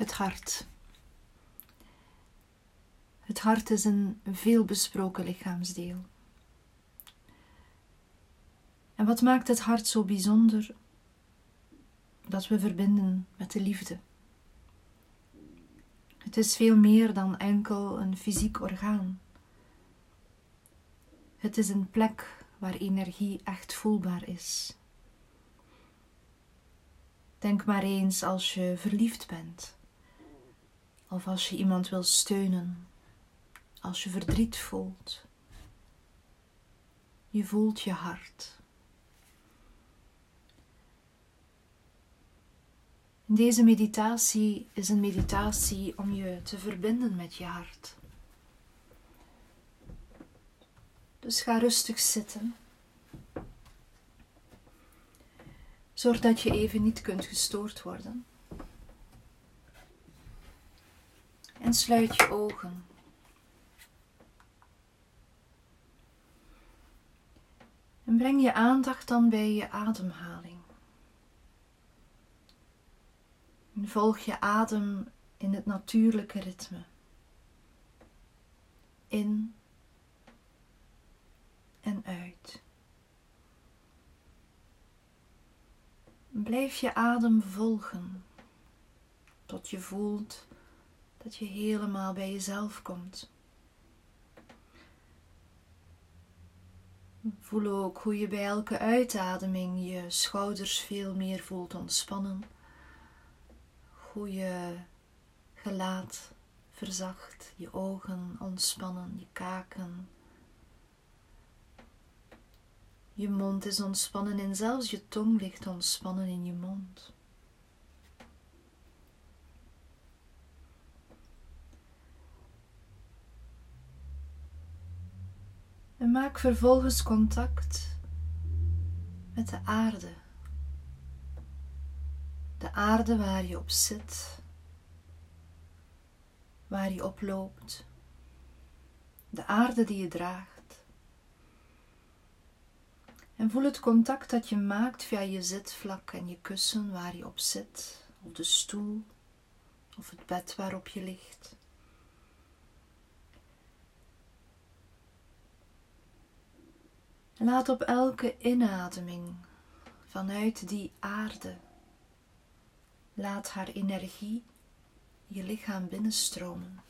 Het hart. Het hart is een veelbesproken lichaamsdeel. En wat maakt het hart zo bijzonder? Dat we verbinden met de liefde. Het is veel meer dan enkel een fysiek orgaan. Het is een plek waar energie echt voelbaar is. Denk maar eens als je verliefd bent, of als je iemand wil steunen, als je verdriet voelt. Je voelt je hart. Deze meditatie is een meditatie om je te verbinden met je hart. Dus ga rustig zitten. Zorg dat je even niet kunt gestoord worden. En sluit je ogen. En breng je aandacht dan bij je ademhaling. En volg je adem in het natuurlijke ritme. In en uit. Blijf je adem volgen tot je voelt dat je helemaal bij jezelf komt. Voel ook hoe je bij elke uitademing je schouders veel meer voelt ontspannen. Hoe je gelaat verzacht, je ogen ontspannen, je kaken je mond is ontspannen en zelfs je tong ligt ontspannen in je mond. En maak vervolgens contact met de aarde. De aarde waar je op zit, waar je op loopt. De aarde die je draagt. En voel het contact dat je maakt via je zitvlak en je kussen waar je op zit, of de stoel, of het bed waarop je ligt. Laat op elke inademing vanuit die aarde, laat haar energie je lichaam binnenstromen.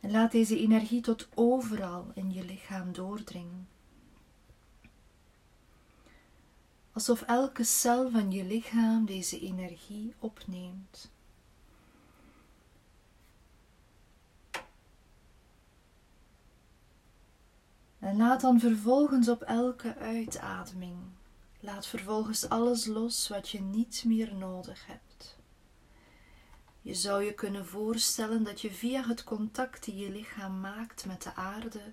En laat deze energie tot overal in je lichaam doordringen. Alsof elke cel van je lichaam deze energie opneemt. En laat dan vervolgens op elke uitademing, laat vervolgens alles los wat je niet meer nodig hebt. Je zou je kunnen voorstellen dat je via het contact die je lichaam maakt met de aarde,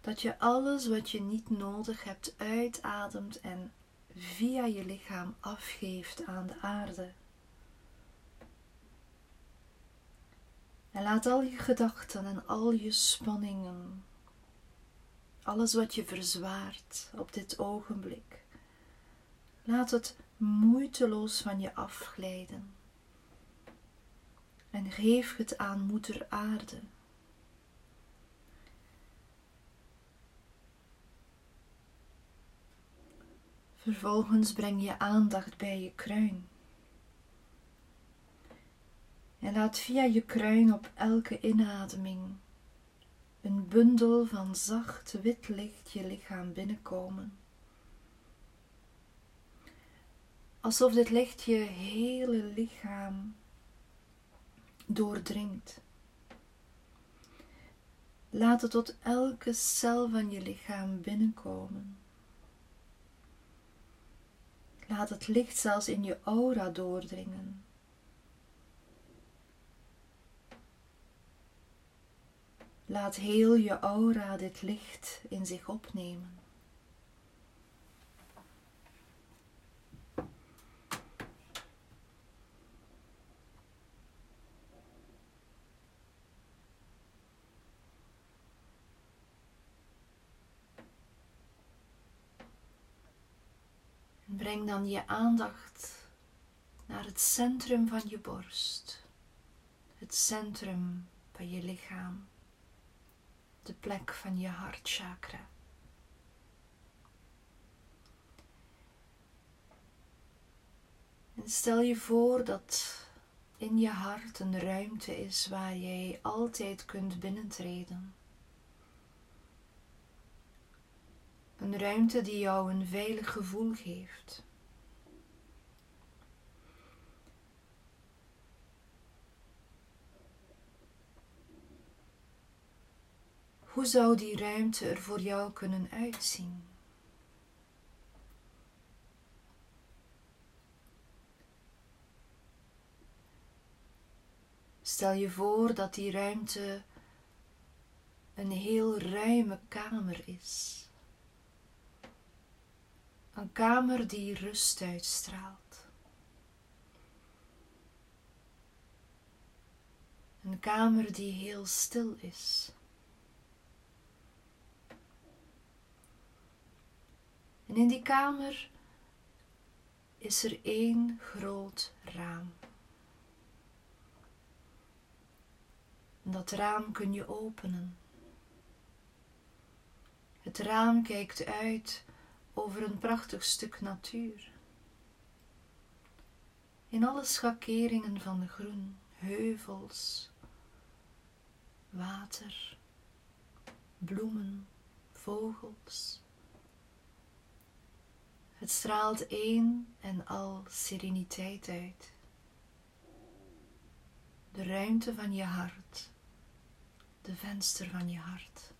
dat je alles wat je niet nodig hebt uitademt en via je lichaam afgeeft aan de aarde. En laat al je gedachten en al je spanningen, alles wat je verzwaart op dit ogenblik, laat het moeiteloos van je afglijden en geef het aan moeder aarde. Vervolgens breng je aandacht bij je kruin. En laat via je kruin op elke inademing een bundel van zacht wit licht je lichaam binnenkomen. Alsof dit licht je hele lichaam doordringt. Laat het tot elke cel van je lichaam binnenkomen. Laat het licht zelfs in je aura doordringen. Laat heel je aura dit licht in zich opnemen. Breng dan je aandacht naar het centrum van je borst, het centrum van je lichaam, de plek van je hartchakra. En stel je voor dat in je hart een ruimte is waar jij altijd kunt binnentreden. Een ruimte die jou een veilig gevoel geeft. Hoe zou die ruimte er voor jou kunnen uitzien? Stel je voor dat die ruimte een heel ruime kamer is. Een kamer die rust uitstraalt. Een kamer die heel stil is. En in die kamer is er één groot raam. En dat raam kun je openen. Het raam kijkt uit over een prachtig stuk natuur. In alle schakeringen van groen, heuvels, water, bloemen, vogels. Het straalt één en al sereniteit uit. De ruimte van je hart, de venster van je hart.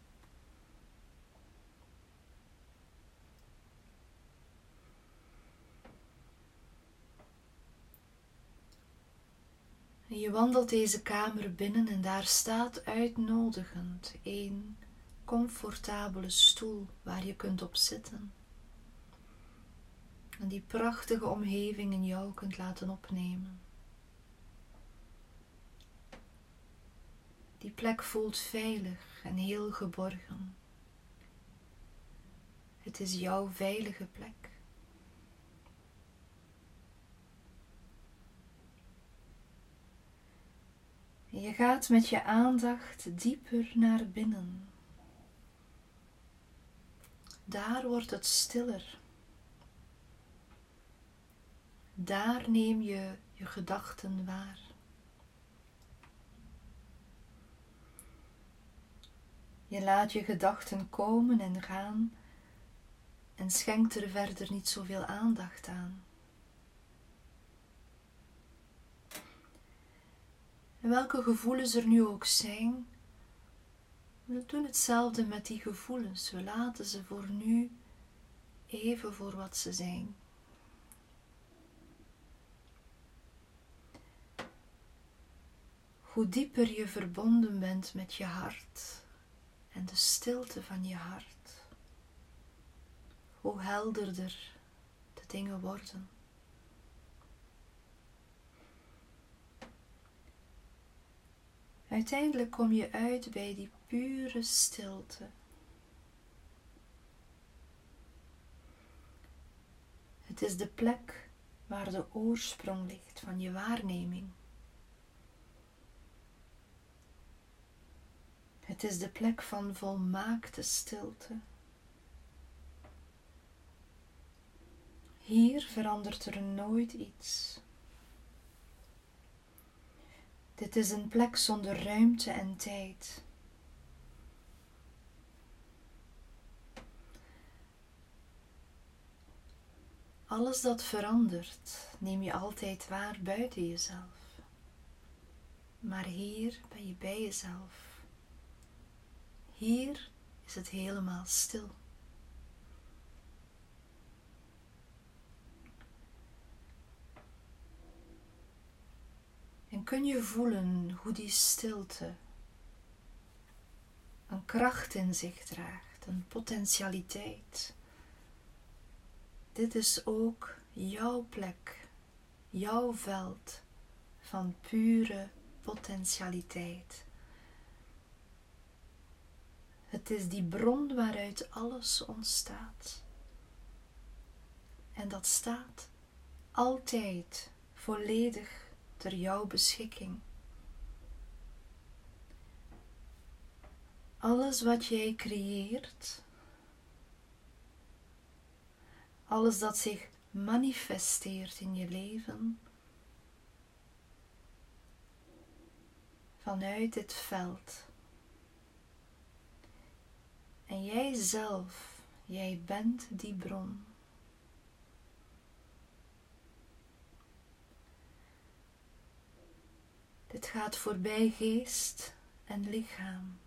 Je wandelt deze kamer binnen en daar staat uitnodigend een comfortabele stoel waar je kunt op zitten. En die prachtige omgeving in jou kunt laten opnemen. Die plek voelt veilig en heel geborgen. Het is jouw veilige plek. Je gaat met je aandacht dieper naar binnen. Daar wordt het stiller. Daar neem je je gedachten waar. Je laat je gedachten komen en gaan en schenkt er verder niet zoveel aandacht aan. En welke gevoelens er nu ook zijn, we doen hetzelfde met die gevoelens. We laten ze voor nu even voor wat ze zijn. Hoe dieper je verbonden bent met je hart en de stilte van je hart, hoe helderder de dingen worden. Uiteindelijk kom je uit bij die pure stilte. Het is de plek waar de oorsprong ligt van je waarneming. Het is de plek van volmaakte stilte. Hier verandert er nooit iets. Dit is een plek zonder ruimte en tijd. Alles dat verandert, neem je altijd waar buiten jezelf. Maar hier ben je bij jezelf. Hier is het helemaal stil. En kun je voelen hoe die stilte een kracht in zich draagt, een potentialiteit. Dit is ook jouw plek, jouw veld van pure potentialiteit. Het is die bron waaruit alles ontstaat. En dat staat altijd volledig ter jouw beschikking. Alles wat jij creëert, alles dat zich manifesteert in je leven, vanuit dit veld. En jij zelf, jij bent die bron. Dit gaat voorbij geest en lichaam.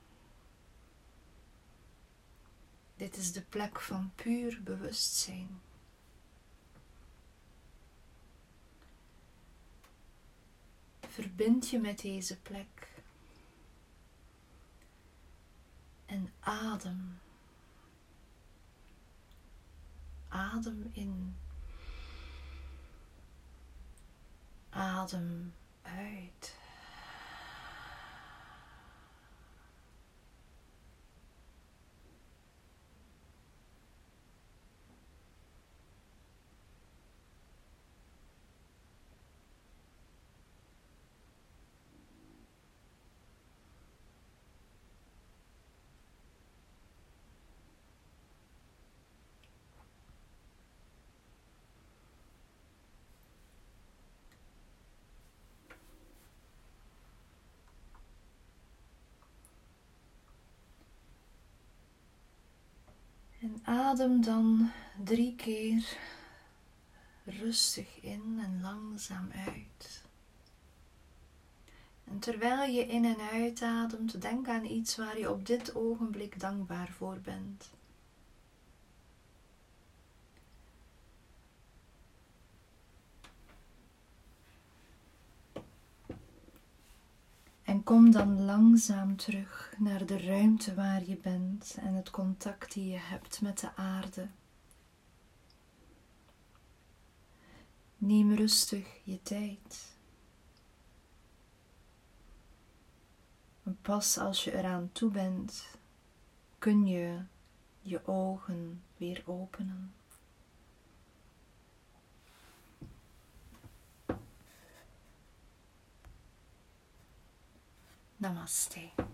Dit is de plek van puur bewustzijn. Verbind je met deze plek en adem. Adem in. Adem uit. En adem dan drie keer rustig in en langzaam uit. En terwijl je in en uitademt, denk aan iets waar je op dit ogenblik dankbaar voor bent. Kom dan langzaam terug naar de ruimte waar je bent en het contact die je hebt met de aarde. Neem rustig je tijd. Pas als je eraan toe bent, kun je je ogen weer openen. Namaste.